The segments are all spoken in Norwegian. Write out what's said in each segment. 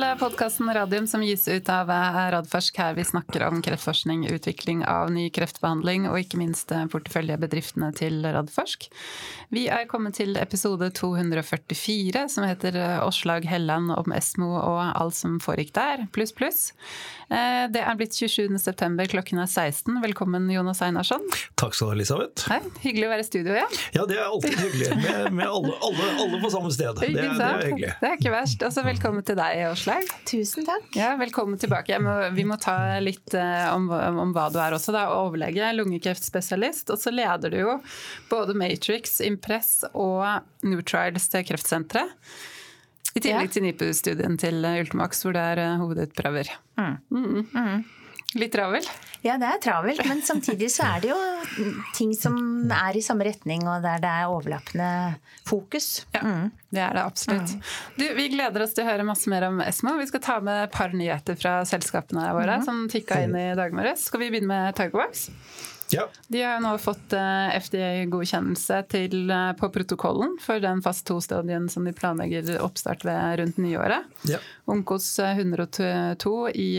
til podkasten Radium som gis ut av Radforsk, her vi snakker om kreftforskning, utvikling av ny kreftbehandling og ikke minst porteføljebedriftene til Radforsk. Vi er kommet til episode 244 som heter Åslag Helland om Esmo og alt som foregikk der, pluss, pluss. Eh, det er blitt 27.9, klokken er 16. Velkommen, Jonas Einarsson. Takk skal du ha, Elisabeth. Hei, hyggelig å være i studio igjen. Ja, det er alltid hyggelig. Med, med alle, alle, alle, på samme sted. Det, det, er hyggelig. Det er ikke verst. Altså, velkommen til deg, Åslaug. Tusen takk. Ja, velkommen tilbake. Må, vi må ta litt uh, om, om, hva du er også. Da. Overlege, lungekreftspesialist. Og så leder du jo både Matrix, Impress og Nutrials til kreftsenteret. I tillegg ja. til NIPU-studien til Ultimax, hvor det er uh, hovedutprøver. Mm. Mm. Mm. Litt travel? Ja, det er travelt. Men samtidig så er det jo ting som er i samme retning, og der det er overlappende fokus. Ja, mm. det er det absolutt. Mm. Du, vi gleder oss til å høre masse mer om Esmo. Vi skal ta med et par nyheter fra selskapene våre mm. som tikka inn i dag morges. Skal vi begynne med Targovax? Ja. De har nå fått eh, FDA-godkjennelse eh, på protokollen for den fast to-stadien som de planlegger oppstart ved rundt nyåret. Ja. Onkos 102 eh, i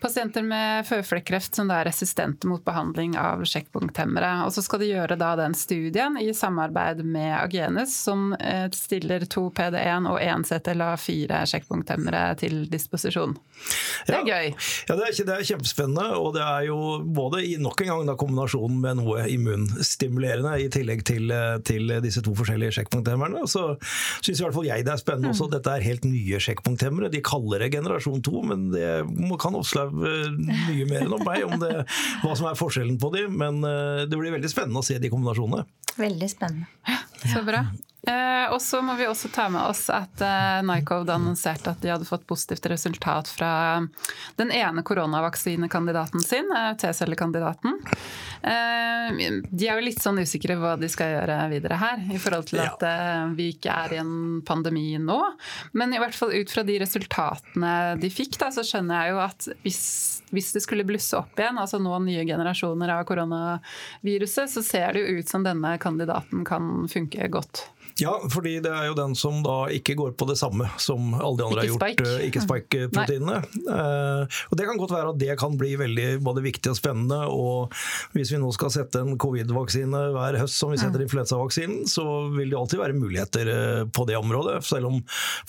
pasienter med føflekkreft som er resistente mot behandling av sjekkpunkthemmere. Og så skal de gjøre da den studien i samarbeid med Agenus, som eh, stiller to PD1 og én CTLA4 sjekkpunkthemmere til disposisjon. Det er ja. gøy. Ja, det er, det er, kjempespennende. Og det er jo både i nok en gang da, kombinasjonen med noe immunstimulerende i tillegg til, eh, til disse to forskjellige sjekkpunkthemmerne. Så syns i hvert fall jeg det er spennende også. Mm. Dette er helt nye sjekkpunkthemmere. De kaller det generasjon 2, men det kan også Eh, mye mer enn om meg om det, hva som er forskjellen på dem, men eh, det blir veldig spennende å se de kombinasjonene. Veldig spennende. Så bra. Eh, og så må vi også ta med oss at eh, Nycode annonserte at de hadde fått positivt resultat fra den ene koronavaksinekandidaten sin, eh, T-cellekandidaten. Eh, de er jo litt sånn usikre hva de skal gjøre videre her, i forhold til at eh, vi ikke er i en pandemi nå. Men i hvert fall ut fra de resultatene de fikk, da, så skjønner jeg jo at hvis, hvis det skulle blusse opp igjen, altså nå nye generasjoner av koronaviruset, så ser det jo ut som denne kandidaten kan funke godt. Ja, fordi det er jo den som da ikke går på det samme som alle de andre ikke har gjort. Uh, ikke spike-proteinene. Uh, og Det kan godt være at det kan bli veldig både viktig og spennende. og Hvis vi nå skal sette en covid-vaksine hver høst som vi setter influensavaksinen, så vil det alltid være muligheter på det området. Selv om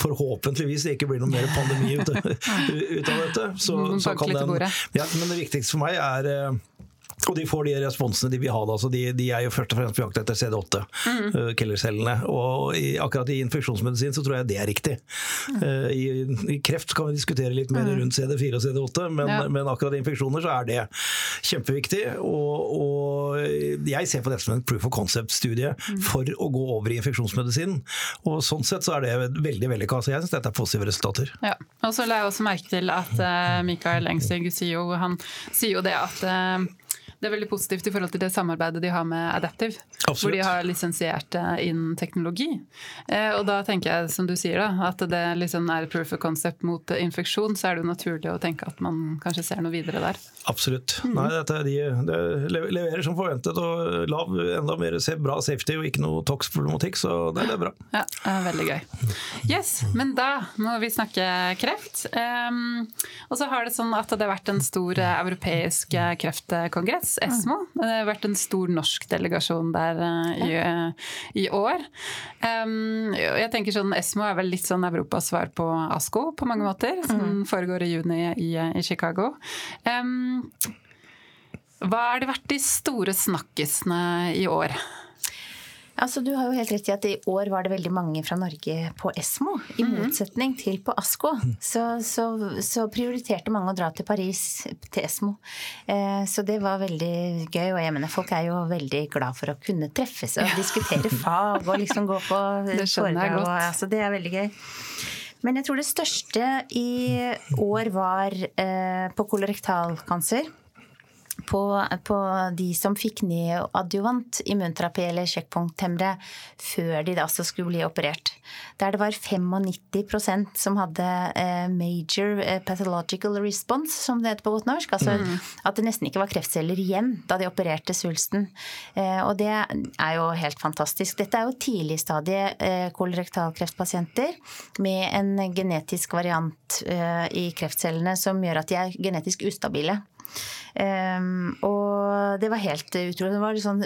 forhåpentligvis det ikke blir noe mer pandemi ut, ut av dette. Så, så kan den, ja, men det viktigste for meg er og de får de responsene de vil ha. Da. De, de er jo først og fremst på jakt etter CD8, mm. uh, killercellene. Og i, akkurat i infeksjonsmedisin så tror jeg det er riktig. Mm. Uh, i, i, kreft kan vi diskutere litt mer mm. rundt CD4 og CD8, men, ja. men, akkurat i infeksjoner så er det kjempeviktig. Og, og jeg ser på dette som en proof of concept-studie mm. for å gå over i infeksjonsmedisin. Og sånn sett så er det veldig vellykka. Så jeg syns dette er positive resultater. Ja. Og så la jeg også merke til at uh, Mikael Engstig sier jo, han sier jo det at det er veldig positivt i forhold til det samarbeidet de har med Adaptive. Absolutt. Hvor de har lisensiert inn teknologi. Eh, og da tenker jeg, som du sier, da, at det liksom er proof of concept mot infeksjon, så er det jo naturlig å tenke at man kanskje ser noe videre der. Absolutt. Mm. Nei, dette de, det leverer som forventet og lav, enda mer bra safety og ikke noe tox-problematikk, så det, det, er bra. Ja, det er veldig gøy. Yes, men da må vi snakke kreft. Um, og så har det sånn at det har vært en stor europeisk kreftkongress ESMO. Det har vært en stor norsk delegasjon der eh, i, eh, i år. jeg tenker sånn, ESMO er vel litt sånn Europas svar på ASKO på mange måter, som mm. foregår i juni i, i Chicago. hva har det vært de store snakkisene i år? Altså, du har jo helt rett i at i år var det veldig mange fra Norge på Esmo, i mhm. motsetning til på ASKO. Så, så, så, prioriterte mange å dra til Paris, til Esmo. Eh, så det var veldig gøy. Og jeg mener, folk er jo veldig glad for å kunne treffes og diskutere fag og liksom gå på foredrag. Altså, det er veldig gøy. Men jeg tror det største i år var eh, på kolorektalkancer på, på de som fikk neoadjuvant immunterapi eller sjekkpunkthemmere før de da så skulle bli operert. Der det var 95% som hadde eh, major eh, pathological response, som det heter på godt norsk. Altså mm. at det nesten ikke var kreftceller igjen da de opererte svulsten. Eh, og det er jo helt fantastisk. Dette er jo tidligstadie kolorektalkreftpasienter med en genetisk variant i kreftcellene som gjør at de er genetisk ustabile. Um, og det var helt utrolig. Det var sånn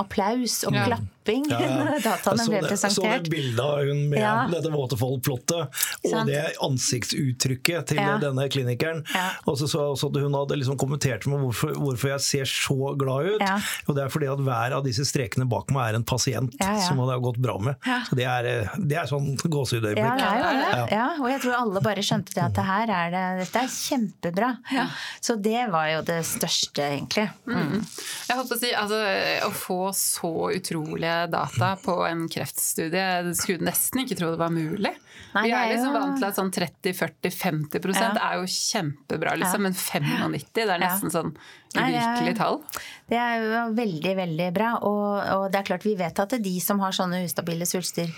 applaus og ja. klapping ja, ja. når dataene ble presentert. Så det bildet av hun med ja. dette Waterfall-plottet og det ansiktsuttrykket til denne klinikeren. Og så så jeg også at hun hadde liksom kommentert meg hvorfor, hvorfor, jeg ser så glad ut. Og det er fordi at hver av disse strekene bak meg er en pasient som det har gått bra med. Så det er, det er sånn gåsehudøyeblikk. Ja, det er jo det. og jeg tror alle bare skjønte det at det her er det, dette er kjempebra. Så det var jo det det største, egentlig. Mm. Jeg holdt Å si, altså, å få så utrolige data på en kreftstudie, du skulle nesten ikke tro det var mulig. Nei, Vi er liksom vant til at sånn 30-40-50 ja. er jo kjempebra, liksom, men 95 det er nesten sånn uvirkelig tall. Det er jo veldig, veldig bra. Og, og det er klart vi vet at det er de som har sånne ustabile svulster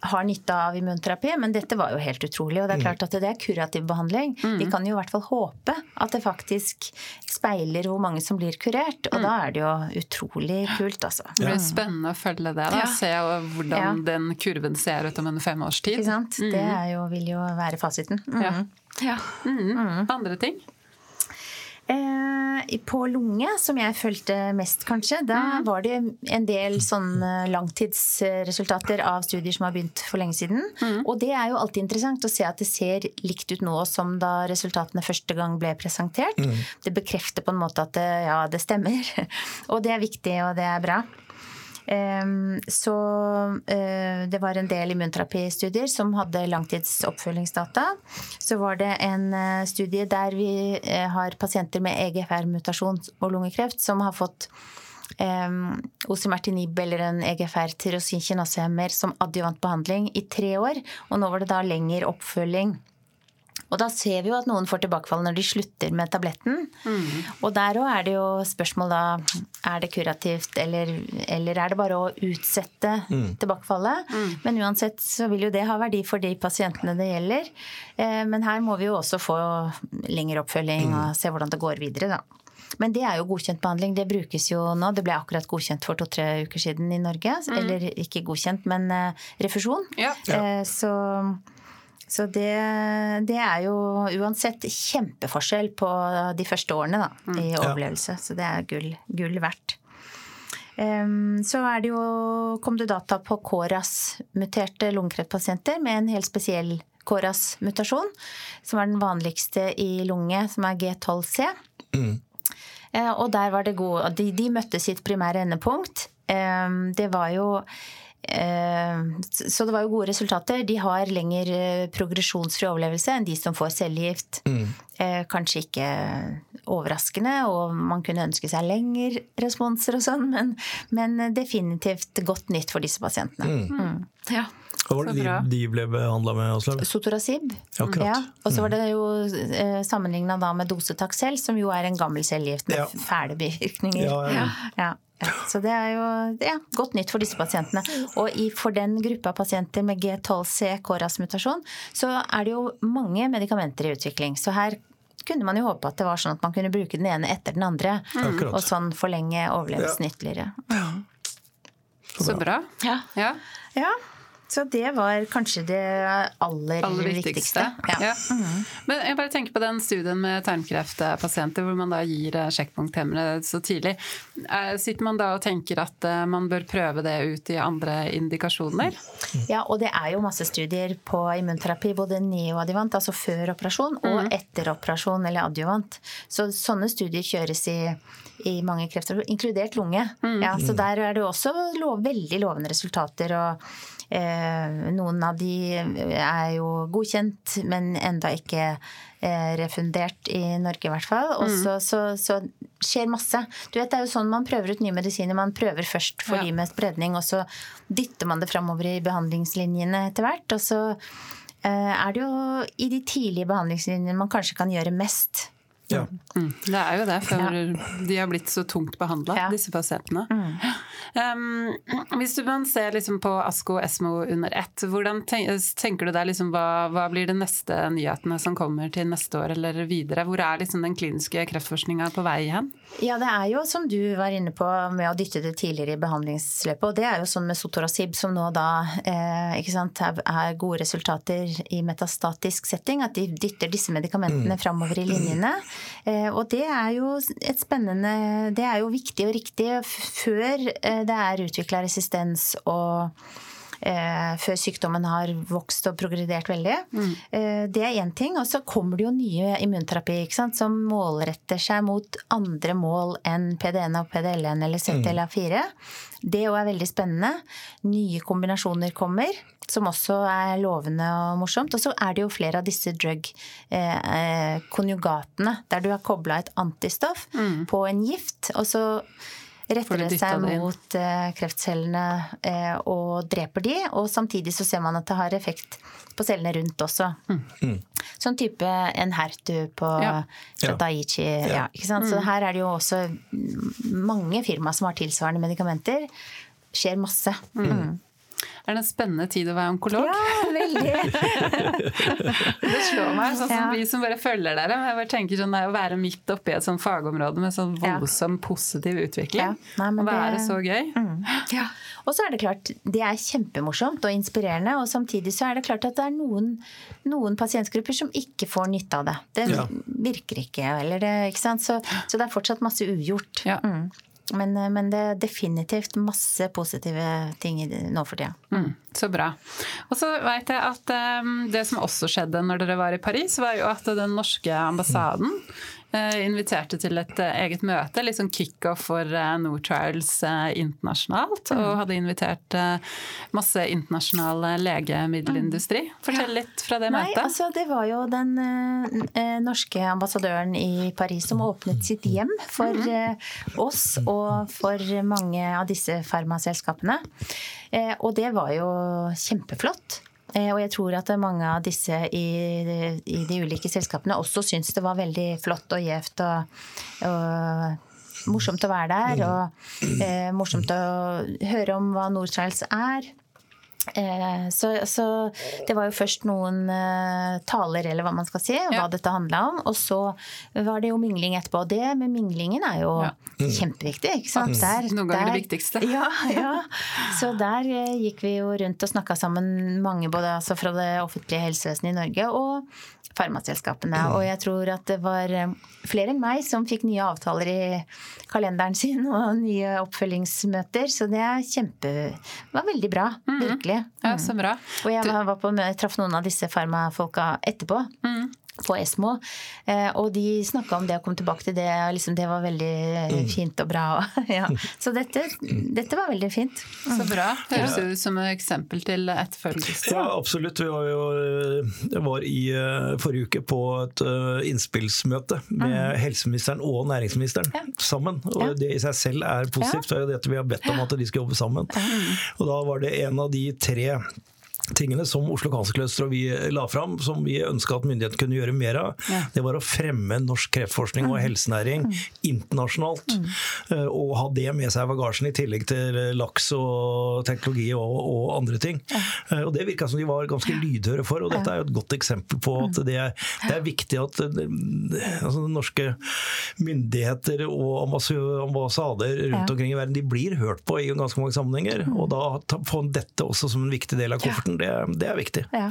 har nytte av immunterapi, men dette var jo helt utrolig. Og det er mm. klart at det er kurativ behandling. Mm. Vi kan jo i hvert fall håpe at det faktisk speiler hvor mange som blir kurert. Og mm. da er det jo utrolig kult, altså. Det blir spennende å følge det, da. Ja. Se hvordan ja. den kurven ser ut om en fem års tid. Ikke sant. Mm. Det jo, vil jo være fasiten. Ja. ja. Mm. Andre ting? Eh, på lunge, som jeg følte mest, kanskje, da mm. var det en del sånne langtidsresultater av studier som har begynt for lenge siden. Mm. Og det er jo alltid interessant å se at det ser likt ut nå som da resultatene første gang ble presentert. Mm. Det bekrefter på en måte at det, ja, det stemmer. og det er viktig, og det er bra. Så eh, det var en del immunterapistudier som hadde langtidsoppfølgingsdata. Så var det en eh, studie der vi eh, har pasienter med EGFR-mutasjon og lungekreft som har fått um, osimertinib eller en EGFR tyrosinkinasehemmer som adjuvant behandling i tre år. Og nå var det da lengre oppfølging. Og da ser vi jo at noen får tilbakefall når de slutter med tabletten. Mm. Og der òg er det jo spørsmål da er det kurativt, eller, eller er det bare å utsette mm. tilbakefallet? Mm. Men uansett så vil jo det ha verdi for de pasientene det gjelder. Eh, men her må vi jo også få lengre oppfølging og se hvordan det går videre, da. Men det er jo godkjent behandling. Det brukes jo nå. Det ble akkurat godkjent for to-tre uker siden i Norge. Mm. Eller ikke godkjent, men uh, refusjon. Ja. Ja. Uh, så så det, det, er jo uansett kjempeforskjell på de første årene da, mm. i overlevelse. Ja. Så det er gull, gull verdt. Um, så er det jo, kom det data på KORAS-muterte lungekreftpasienter med en helt spesiell KORAS-mutasjon, som er den vanligste i lunge, som er G12C. Mm. Uh, og der var det god de, de møtte sitt primære endepunkt. Um, det var jo Eh, så det var jo gode resultater. De har lengre progresjonsfri overlevelse enn de som får cellegift. Mm. Eh, kanskje ikke overraskende, og man kunne ønske seg lengre responser og sånn, men, men, definitivt godt nytt for disse pasientene. Mm. Mm. Ja. Hva var det de, de, ble behandla med? Aslaug? Sotorasib. Ja, og så var det jo eh, sammenligna med dosetaksel, som jo er en gammel cellegift med ja. fæle bivirkninger. Ja, ja. ja. Så det er jo ja, godt nytt for disse pasientene. Og i, for den gruppa pasienter med G12C KRAS-mutasjon, så er det jo mange medikamenter i utvikling. Så her kunne man jo håpe at det var sånn at man kunne bruke den ene etter den andre. Mm. Og sånn forlenge overlevelsen ja. ytterligere. Ja. Så bra. Ja. ja. Så det var kanskje det aller, aller viktigste. viktigste. Ja. Ja. Mm. Men jeg bare tenker på den studien med tarmkreftpasienter hvor man da gir eh, sjekkpunkthemmere så tidlig. Eh, sitter man da og tenker at eh, man bør prøve det ut i andre indikasjoner? Ja, og det er jo masse studier på immunterapi, både neoadjuvant, altså før operasjon, og mm. etter operasjon eller adjuvant. Så sånne studier kjøres i, i mange krefter, inkludert lunge. Mm. Ja, så der er det også lov, veldig lovende resultater. og noen av de er jo godkjent, men enda ikke eh, refundert i Norge, i hvert fall. Og mm. så, så, så, skjer masse. Du vet, Det er jo sånn man prøver ut nye medisiner. Man prøver først for ja. de med spredning, og så dytter man det framover i behandlingslinjene etter hvert. Og så eh, er det jo i de tidlige behandlingslinjene man kanskje kan gjøre mest. Ja. Mm. Det er jo det, for ja. de har blitt så tungt behandla, ja. disse pasientene. Mm. Um, hvis du ser liksom på ASKO og ESMO under ett, hvordan tenker du deg liksom, hva, hva, blir de neste nyhetene som kommer til neste år eller videre? Hvor er liksom den kliniske kreftforskninga på vei hen? Ja, det er jo som du var inne på med å dytte det tidligere i behandlingsløpet, og det er jo sånn med Sotorasib som nå da eh, sant, er gode resultater i metastatisk setting, at de dytter disse medikamentene mm. framover i linjene. Eh, og det er jo et spennende Det er jo viktig og riktig. Før eh, det er utvikla resistens og Eh, før sykdommen har vokst og progredert veldig. Mm. Eh, det er én ting. Og så kommer det jo nye immunterapi som målretter seg mot andre mål enn PDN og PDL1 eller CTLA4. Mm. Det òg er veldig spennende. Nye kombinasjoner kommer som også er lovende og morsomt. Og så er det jo flere av disse drug-konjugatene, eh, der du har kobla et antistoff mm. på en gift. og så retter det seg mot uh, kreftcellene uh, og dreper de, og samtidig så ser man at det har effekt på cellene rundt også. Mm. mm. Sånn type en hertu på ja. Daiichi. Ja. Ja, Så mm. her er det jo også mange firma som har tilsvarende medikamenter. Skjer masse. Mm. Er det en spennende tid å være onkolog? Ja, veldig. det slår meg, sånn som ja. vi som bare følger dere. Jeg bare tenker sånn, Å være midt oppi et sånt fagområde med sånn voldsom positiv utvikling. Ja. Nei, å være det... så gøy. Mm. Ja. Og så er det klart, det er kjempemorsomt og inspirerende. Og samtidig så er det klart at det er noen, noen pasientgrupper som ikke får nytte av det. Det virker ikke, eller det, ikke sant. Så, så, det er fortsatt masse ugjort. Ja. Mm. Men, eh, men, det er definitivt masse positive ting nå for tida. Mm, så bra. Og så veit jeg at um, det som også skjedde når dere var i Paris, var jo at den norske ambassaden uh, inviterte til et uh, eget møte, litt sånn kickoff for Nord Nortrials internasjonalt. Og mm. hadde invitert masse internasjonal legemiddelindustri. Fortell litt fra det møtet. Nei, altså Det var jo den norske ambassadøren i Paris som åpnet sitt hjem for mm. oss og for mange av disse farmaselskapene. Og det var jo kjempeflott. Eh, og jeg tror at mange av disse i, i de ulike selskapene også syns det var veldig flott og gjevt og, og morsomt å være der. Og eh, morsomt å høre om hva Nordtrials er. Eh, så, så, det var jo først noen eh, taler, eller hva man skal si, hva ja. dette handla om. Og så var det jo mingling etterpå. Og det med minglingen er jo ja. mm. kjempeviktig. ikke sant? Der, Noen ganger det viktigste. Ja, ja. Så der eh, gikk vi jo rundt og snakka sammen mange både altså fra det offentlige helsevesenet i Norge og farmaselskapene. Og jeg tror at det var eh, flere enn meg som fikk nye avtaler i kalenderen sin og nye oppfølgingsmøter. Så det er kjempe, var veldig bra. Mm. Virkelig. Ja, så bra. Og jeg var på, traff noen av disse farmafolka etterpå. Mm på Esmo. Eh, og de snakka om det og kom tilbake til det. Liksom, det var veldig mm. fint og bra. ja. Så dette, dette, var veldig fint. Mm. Så bra. Høres det ut som et eksempel til etterfølgelse. Ja, absolutt. Vi var, jo, var i eh, forrige uke på et eh, innspillsmøte med mm. helseministeren og næringsministeren ja. sammen. Og ja. det i seg selv er positivt. Det er jo dette vi har bedt om at de skal jobbe sammen. Og da var det en av de tre tingene som Oslo Cancer og vi la fram, som vi ønska at myndighetene kunne gjøre mer av, ja. det var å fremme norsk kreftforskning og mm. helsenæring mm. internasjonalt. Mm. Eh, og ha det med seg i bagasjen, i tillegg til laks og teknologi og, og andre ting. Ja. Eh, og Det virka som de var ganske lydhøre for, og dette er jo et godt eksempel på at mm. det er, det er viktig at eh, altså, norske myndigheter og ambassader rundt omkring i verden de blir hørt på i ganske mange sammenhenger. Og da få dette også som en viktig del av kofferten det, det er viktig. Ja.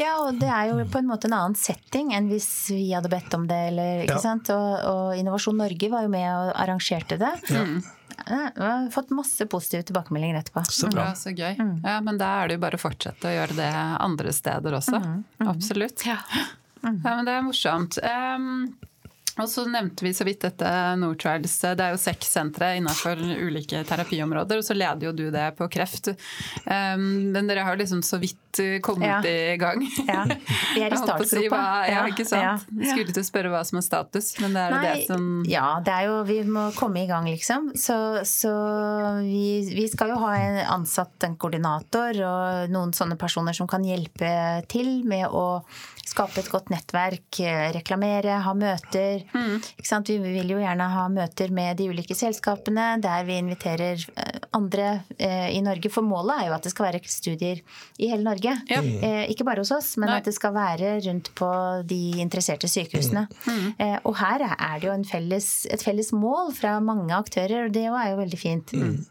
ja. og det er jo på en måte en annen setting enn hvis vi hadde bedt om det. Eller, ikke ja. sant? Og, og, Innovasjon Norge var jo med og arrangerte det. Ja. Ja, vi har fått masse positive tilbakemeldinger etterpå. Så bra. Ja, så gøy. Mm. Ja, men da er det jo bare å fortsette å gjøre det andre steder også. Mm. Mm. Absolutt. Ja. ja. men det er morsomt. Um, og så nevnte vi så vidt dette Nortrials. Det er jo seks sentre innenfor ulike terapiområder, og så leder jo du det på kreft. Um, men dere har liksom så vidt kommet ja. i gang. Ja, vi er i startgropa. Si ja, ikke sant. Ja. Skulle til å spørre hva som er status, men det er jo det som Ja, det er jo Vi må komme i gang, liksom. Så, så vi, vi skal jo ha en ansatt en koordinator og noen sånne personer som kan hjelpe til med å skape et godt nettverk, eh, reklamere, ha møter. Mm. Vi vil jo gjerne ha møter med de ulike selskapene der vi inviterer eh, andre eh, i Norge. For målet er jo at det skal være studier i hele Norge. Ja. Ikke bare hos oss, men Nei. at det skal være rundt på de interesserte sykehusene. Mm. Eh, Og her er det jo felles, et felles mål fra mange aktører, og det er jo veldig fint. Mm.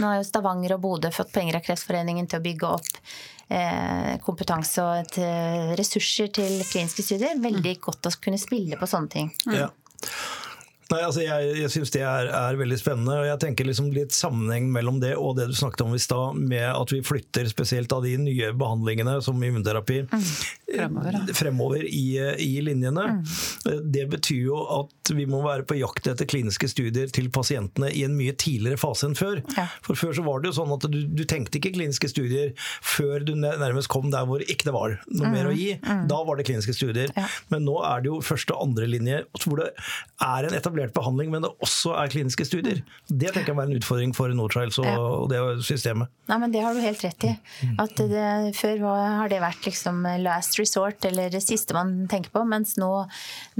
Nå har jo Stavanger og Bodø fått penger av Kreftforeningen til å bygge opp eh, kompetanse og et, eh, ressurser til kliniske studier. Veldig godt å kunne spille på sånne ting. Ja. Nei, altså Jeg, jeg syns det er, er, veldig spennende. og jeg tenker liksom litt sammenheng mellom det og det du snakket om i stad, med at vi flytter spesielt av de nye behandlingene som immunterapi mm. fremover, fremover i, i, linjene. Mm. Det betyr jo at vi må være på jakt etter kliniske studier til pasientene i en mye tidligere fase enn før. Ja. For Før så var det jo sånn at du, du, tenkte ikke kliniske studier før du nærmest kom der hvor ikke det var noe mm. mer å gi. Mm. Da var det kliniske studier. Ja. Men nå er det jo første og andre linje hvor det er en etablert etablert behandling, men det også er kliniske studier. Det tenker jeg må være en utfordring for Nortrials og, og det systemet. Nei, men Det har du helt rett i. At det, før har det vært liksom last resort, eller det siste man tenker på. Mens nå,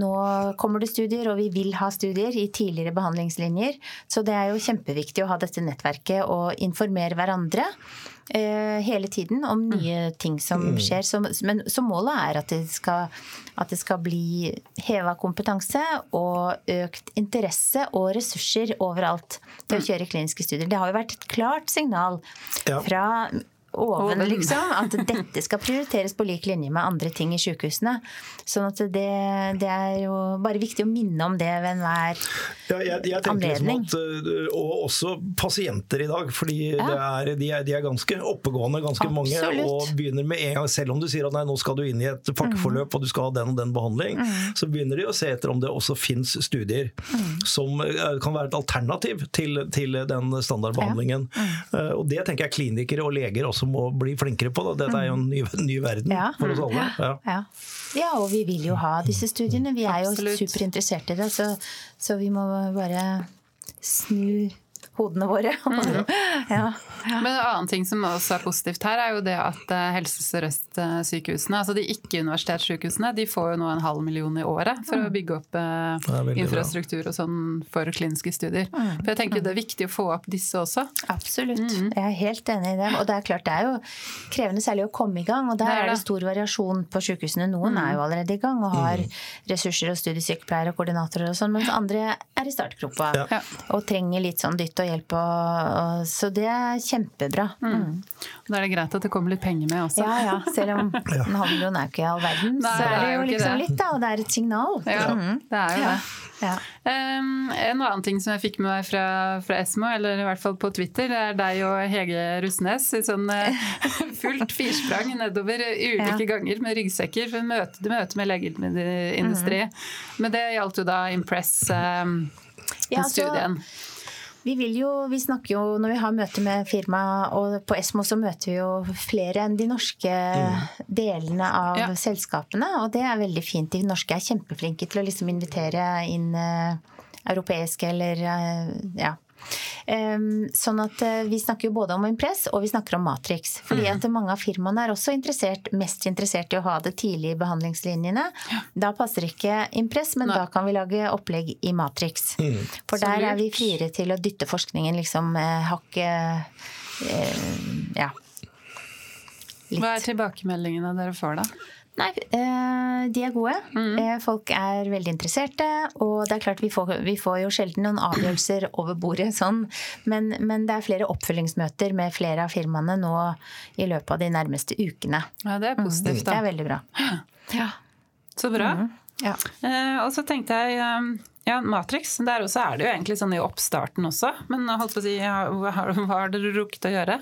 nå kommer det studier, og vi vil ha studier i tidligere behandlingslinjer. Så det er jo kjempeviktig å ha dette nettverket og informere hverandre. Eh, hele tiden om mm. nye ting som mm. skjer. Men, så målet er at det, skal, at det skal bli heva kompetanse og økt interesse og ressurser overalt til å mm. kjøre kliniske studier. Det har jo vært et klart signal fra oven, liksom. At dette skal prioriteres på lik linje med andre ting i sykehusene. Sånn at det, det er jo bare viktig å minne om det ved enhver ja, jeg, jeg liksom anledning. Liksom at, øh, og også pasienter i dag, fordi ja. er, de, er, de, er, ganske oppegående, ganske Absolutt. mange. Og begynner med en gang, selv om du sier at nei, nå skal du inn i et pakkeforløp mm. og du skal ha den og den behandling, mm. så begynner de å se etter om det også fins studier mm. som øh, kan være et alternativ til, til den standardbehandlingen. Ja. Mm. Uh, og det tenker jeg klinikere og leger også må bli flinkere på. Da. Dette er jo en ny, ny verden ja. for oss alle. Ja. Ja. ja. og vi vil jo ha disse studiene. Vi er jo superinteressert i det, så, så vi må bare snu hodene våre. Mm. ja. Ja. Men en annen ting som også er positivt her, er jo det at eh, Helse Sør-Øst-sykehusene, altså de ikke-universitetssykehusene, de får jo nå en halv million i året for mm. å bygge opp eh, infrastruktur og sånn for kliniske studier. Mm. For jeg tenker det er viktig å få opp disse også. Absolutt. Mm. Jeg er helt enig i det. Og det er klart det er jo krevende særlig å komme i gang. Og der det er, det. er det stor variasjon på sykehusene. Noen er jo mm. allerede i gang og har mm. ressurser og studiesykepleiere og koordinatorer og sånn, mens andre er i startgropa ja. og trenger litt sånn dytt og hjelp. Og, og, så det er kjempebra. Mm. mm. Da er det greit at det kommer litt penger med også. Ja, ja. Selv om en halv jo er ikke all verden, Nei, så er det jo liksom litt, da. Og det er et signal. Ja, mm. det er jo det. Ja. Um, en annen ting som jeg fikk med meg fra, fra, Esmo, eller i hvert fall på Twitter, det er deg og Hege Rusnes i sånn uh, fullt firsprang nedover ulike ja. ganger med ryggsekker for møte, møte med legemiddelindustri. Mm. Men det gjaldt jo da Impress um, ja, studien. Så vi vil jo, vi snakker jo når vi har møte med firma, og på Esmo så møter vi jo flere enn de norske mm. delene av ja. selskapene. Og det er veldig fint. De norske er kjempeflinke til å liksom invitere inn uh, europeiske eller uh, ja, sånn at eh, vi snakker jo både om Impress og vi snakker om Matrix. Fordi mm. at mange av firmaene er også interessert, mest interessert i å ha det tidlig i behandlingslinjene. Da passer ikke Impress, men Nei. da kan vi lage opplegg i Matrix. Mm. For der er vi friere til å dytte forskningen liksom eh, hakket eh, Ja. Litt. Hva er tilbakemeldingene dere får, da? Nei, eh, de er gode. Mm. Eh, folk er veldig interesserte. Og det er klart vi får, vi får jo sjelden noen avgjørelser over bordet sånn. Men, men, det er flere oppfølgingsmøter med flere av firmaene nå i løpet av de nærmeste ukene. Ja, Det er positivt, da. Det er veldig bra. Ja. Så bra. Mm. Ja. Eh, og så tenkte jeg ja, Matrix. Der også er det jo egentlig sånn i oppstarten også. Men holdt på å si, har, hva har dere rukket å gjøre?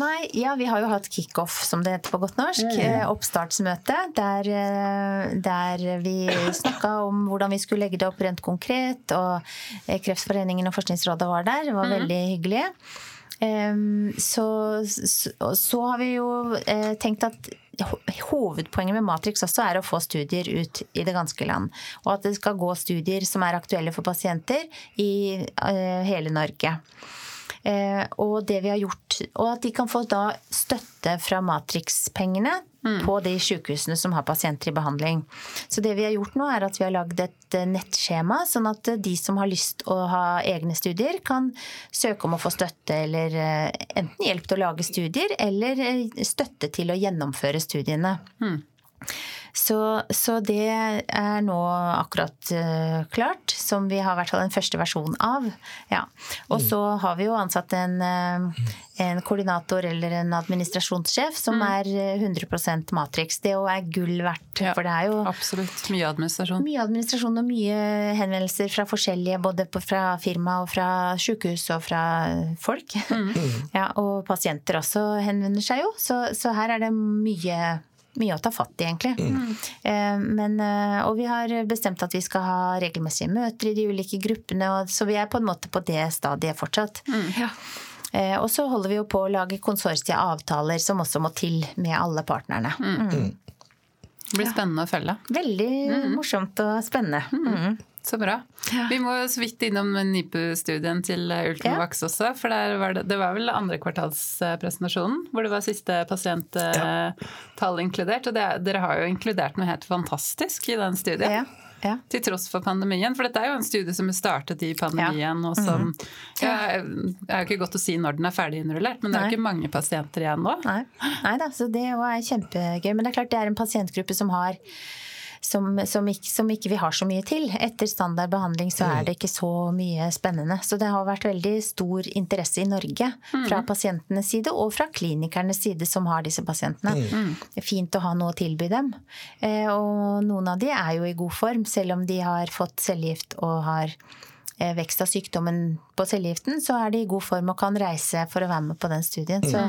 Nei, ja, vi har jo hatt kickoff, som det heter på godt norsk. Mm. Oppstartsmøte. Der, eh, der vi snakka om hvordan vi skulle legge det opp rent konkret. Og eh, Kreftforeningen og Forskningsrådet var der. Det var mm. veldig hyggelig. Så, så, så, har vi jo tenkt at hovedpoenget med Matrix også er å få studier ut i det ganske land. Og at det skal gå studier som er aktuelle for pasienter i uh, hele Norge. Eh, og det vi har gjort, og at de kan få da støtte fra Matrix-pengene på de sykehusene som har pasienter i behandling. Så det vi har gjort nå, er at vi har lagd et eh, nettskjema, sånn at eh, de som har lyst å ha egne studier, kan søke om å få støtte eller enten hjelp til å lage studier, eller støtte til å gjennomføre studiene. Så, så det er nå akkurat uh, klart, som vi har i hvert fall en første versjon av. Ja. Og så har vi jo ansatt en, uh, en koordinator eller en administrasjonssjef som er eh, 100 Matrix. Det er gull verdt, Ja. for det er jo Absolutt. Mye administrasjon. mye administrasjon og mye henvendelser fra forskjellige, både på, fra firma og fra sykehus og fra folk. Ja, og pasienter også henvender seg jo, så, så her er det mye mye å ta fatt i, egentlig. Eh, Men, eh, og vi har bestemt at vi skal ha regelmessige møter i de ulike gruppene, og, så vi er på en måte på det stadiet fortsatt. Eh, Og så holder vi jo på å lage konsortieavtaler som også må til med alle partnerne. Det blir spennende å følge. Veldig morsomt og spennende. Så bra. Vi må så vidt innom NIPU-studien til Ultimavax ja. også. For der var det, det var vel andrekvartalspresentasjonen hvor det var siste pasienttall inkludert. Og det, dere har jo inkludert noe helt fantastisk i den studien. Ja, ja. Til tross for pandemien. For dette er jo en studie som er startet i pandemien. og som, ja, Det er jo ikke godt å si når den er ferdig innrullert, men det er jo ikke mange pasienter igjen nå. Nei, Nei da, så det er kjempegøy. Men det er klart det er en pasientgruppe som har som, som, ikke, som ikke vi har så mye til. Etter standard behandling så er det ikke så mye spennende. Så det har vært veldig stor interesse i Norge fra pasientenes side og fra klinikernes side som har disse pasientene. Det er fint å ha noe å tilby dem. Eh, Og noen av de er jo i god form, selv om de har fått cellegift og har eh, vekst av sykdommen på cellegiften, så er de i god form og kan reise for å være med på den studien. Så,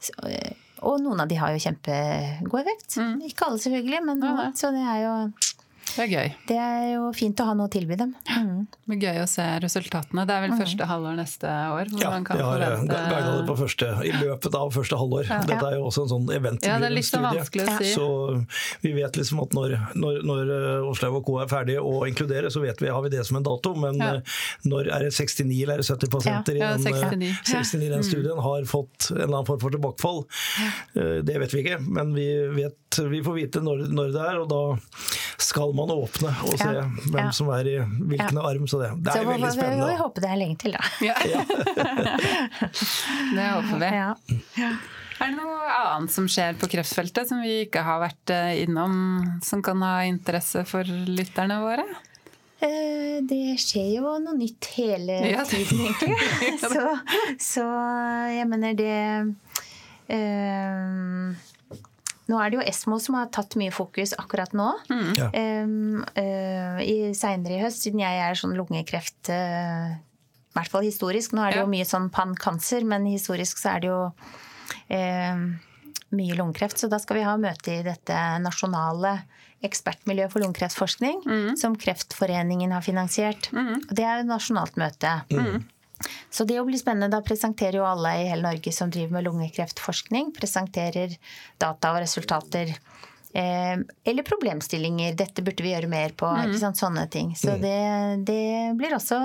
så, eh, og noen av de har jo kjempegod effekt. Ikke alle selvfølgelig, men Ja, nei. så det er jo Det er gøy. det er jo fint å ha noe å tilby dem. Mm. Det blir gøy å se resultatene. Det er vel første halvår neste år Ja, man vi har eh, guidet det på første, i løpet av første halvår. Dette er jo også en sånn event Ja, det er litt så vanskelig å si. Så vi vet liksom at når, når, når eh, og Co. er ferdige å inkludere, så vet vi, har vi det som en dato. Men Ja. eh, når er det 69 eller er det 70 pasienter Ja, i den, eh, 69. 69 i den studien har fått en eller annen form for tilbakefall? Eh, Det vet vi ikke, men vi, vet, vi får vite når, når det er, og da skal man åpne og se Ja. hvem Ja. som er i hvilken arm. Så det, det er så, veldig vi, spennende. vi da. håper det er lenge til, da. Ja. det håper vi. Ja. Er det noe annet som skjer på kreftfeltet som vi ikke har vært eh, innom, som kan ha interesse for lytterne våre? Eh, Det skjer jo noe nytt hele tiden, egentlig. Så, så jeg mener det eh, Nå er det jo Esmo som har tatt mye fokus akkurat nå. Ja. Um, uh, i Seinere i høst, siden jeg er sånn lungekreft uh, I hvert fall historisk. Nå er det Ja. jo mye sånn pankanser, men historisk så er det jo eh, mye lungekreft. Så da skal vi ha møte i dette nasjonale ekspertmiljøet for lungekreftforskning, som Kreftforeningen har finansiert. Mm. Det er jo et nasjonalt møte. Så det blir spennende. Da presenterer jo alle i hele Norge som driver med lungekreftforskning, presenterer data og resultater. Eh, eller problemstillinger. 'Dette burde vi gjøre mer på'. Ikke sant? Sånne ting. Så det, det blir også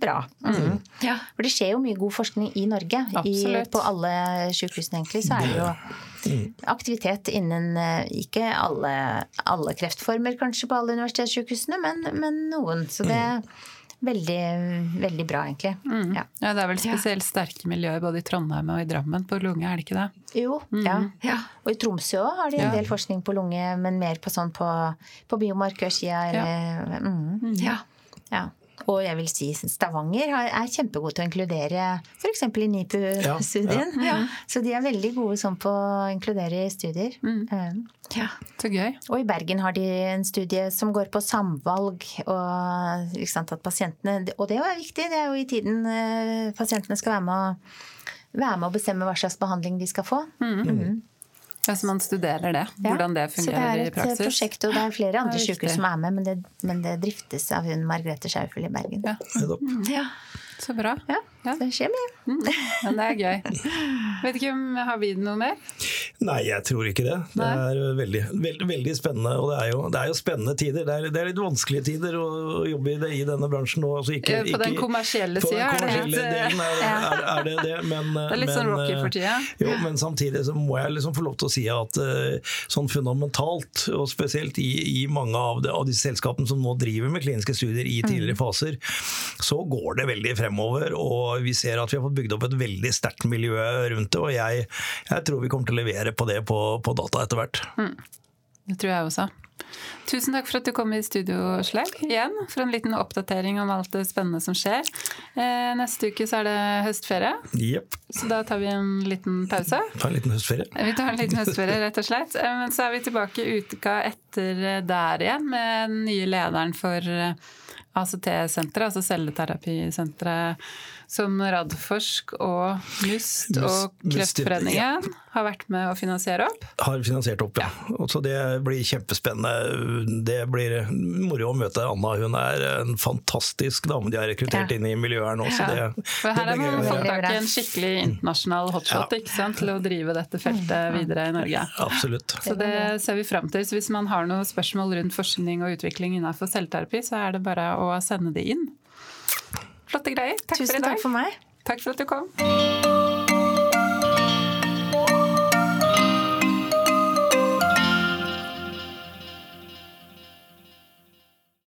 bra. Mm. Ja. For det skjer jo mye god forskning i Norge. I, på alle sykehusene, egentlig, så er det jo aktivitet innen eh, ikke alle, alle kreftformer kanskje på alle universitetssykehusene, men, men noen. Så det er veldig, veldig bra, egentlig. Ja. Ja, Det er vel spesielt sterke miljøer både i Trondheim og i Drammen på lunge, er det ikke det? Jo, ja. Og i Tromsø òg har de en Ja. del forskning på lunge, men mer på sånn på, på biomarkørsida. Ja. Mm. Ja. Ja. Og jeg vil si Stavanger er kjempegode til å inkludere f.eks. i NIPU-studien. Ja, Så de er veldig gode sånn på å inkludere i studier. Mm. Ja. Så gøy. Og i Bergen har de en studie som går på samvalg. Og, sant, og det er viktig, det er jo i tiden eh, pasientene skal være med, å, være med å bestemme hva slags behandling de skal få. Mhm. Ja, så man studerer det, hvordan det fungerer i praksis. Så det er et prosjekt, og det er flere andre er sykehus som er med, men det, men det driftes av hun Margrethe Schaufel i Bergen. Ja. Ja. Så bra. Ja, Ja. så det skjer mye. Ja, det er gøy. Vet ikke om Har vi noe mer? Nei, jeg tror ikke det. Det er veldig, veldig, veldig spennende. Og det er, jo, det er, jo, spennende tider. Det er, det er, litt vanskelige tider å jobbe i, det, i denne bransjen nå. Altså ikke, på den kommersielle sida er, er, det det. Men, det er litt sånn Rocky for tida. Jo, men samtidig så må jeg liksom få lov til å si at uh, sånn fundamentalt, og spesielt i, i mange av, av disse selskapene som nå driver med kliniske studier i tidligere mm. faser, så går det veldig fremover. Og vi ser at vi har fått bygd opp et veldig sterkt miljø rundt det. Og jeg, jeg tror vi kommer til å levere på det på, på data etter hvert. Mm. Det tror jeg også. Tusen takk for at du kom i studio, Slag, igjen. For en liten oppdatering om alt det spennende som skjer. Eh, neste uke så er det høstferie, yep. så da tar vi en liten pause. Ta en liten høstferie. Vi tar en liten høstferie, rett og slett. Eh, men så er vi tilbake uka etter der igjen med den nye lederen for eh, ACT-senteret, altså celleterapisenteret som Radforsk og MUST og Kreftforeningen ja. har vært med å finansiere opp? Har finansiert opp, ja. ja. Så det blir kjempespennende. Det blir moro å møte Anna. Hun er en fantastisk dame de har rekruttert ja. inn i miljøet her nå. Så det, For her har man fått tak i en skikkelig internasjonal hotshot til å drive dette feltet videre i Norge. Absolutt. Så det ser vi fram til. Så hvis man har noen spørsmål rundt forskning og utvikling innenfor selvterapi, så er det bare å sende det inn. Flotte greier. Takk Tusen for i dag. Takk for meg. Takk for at du kom.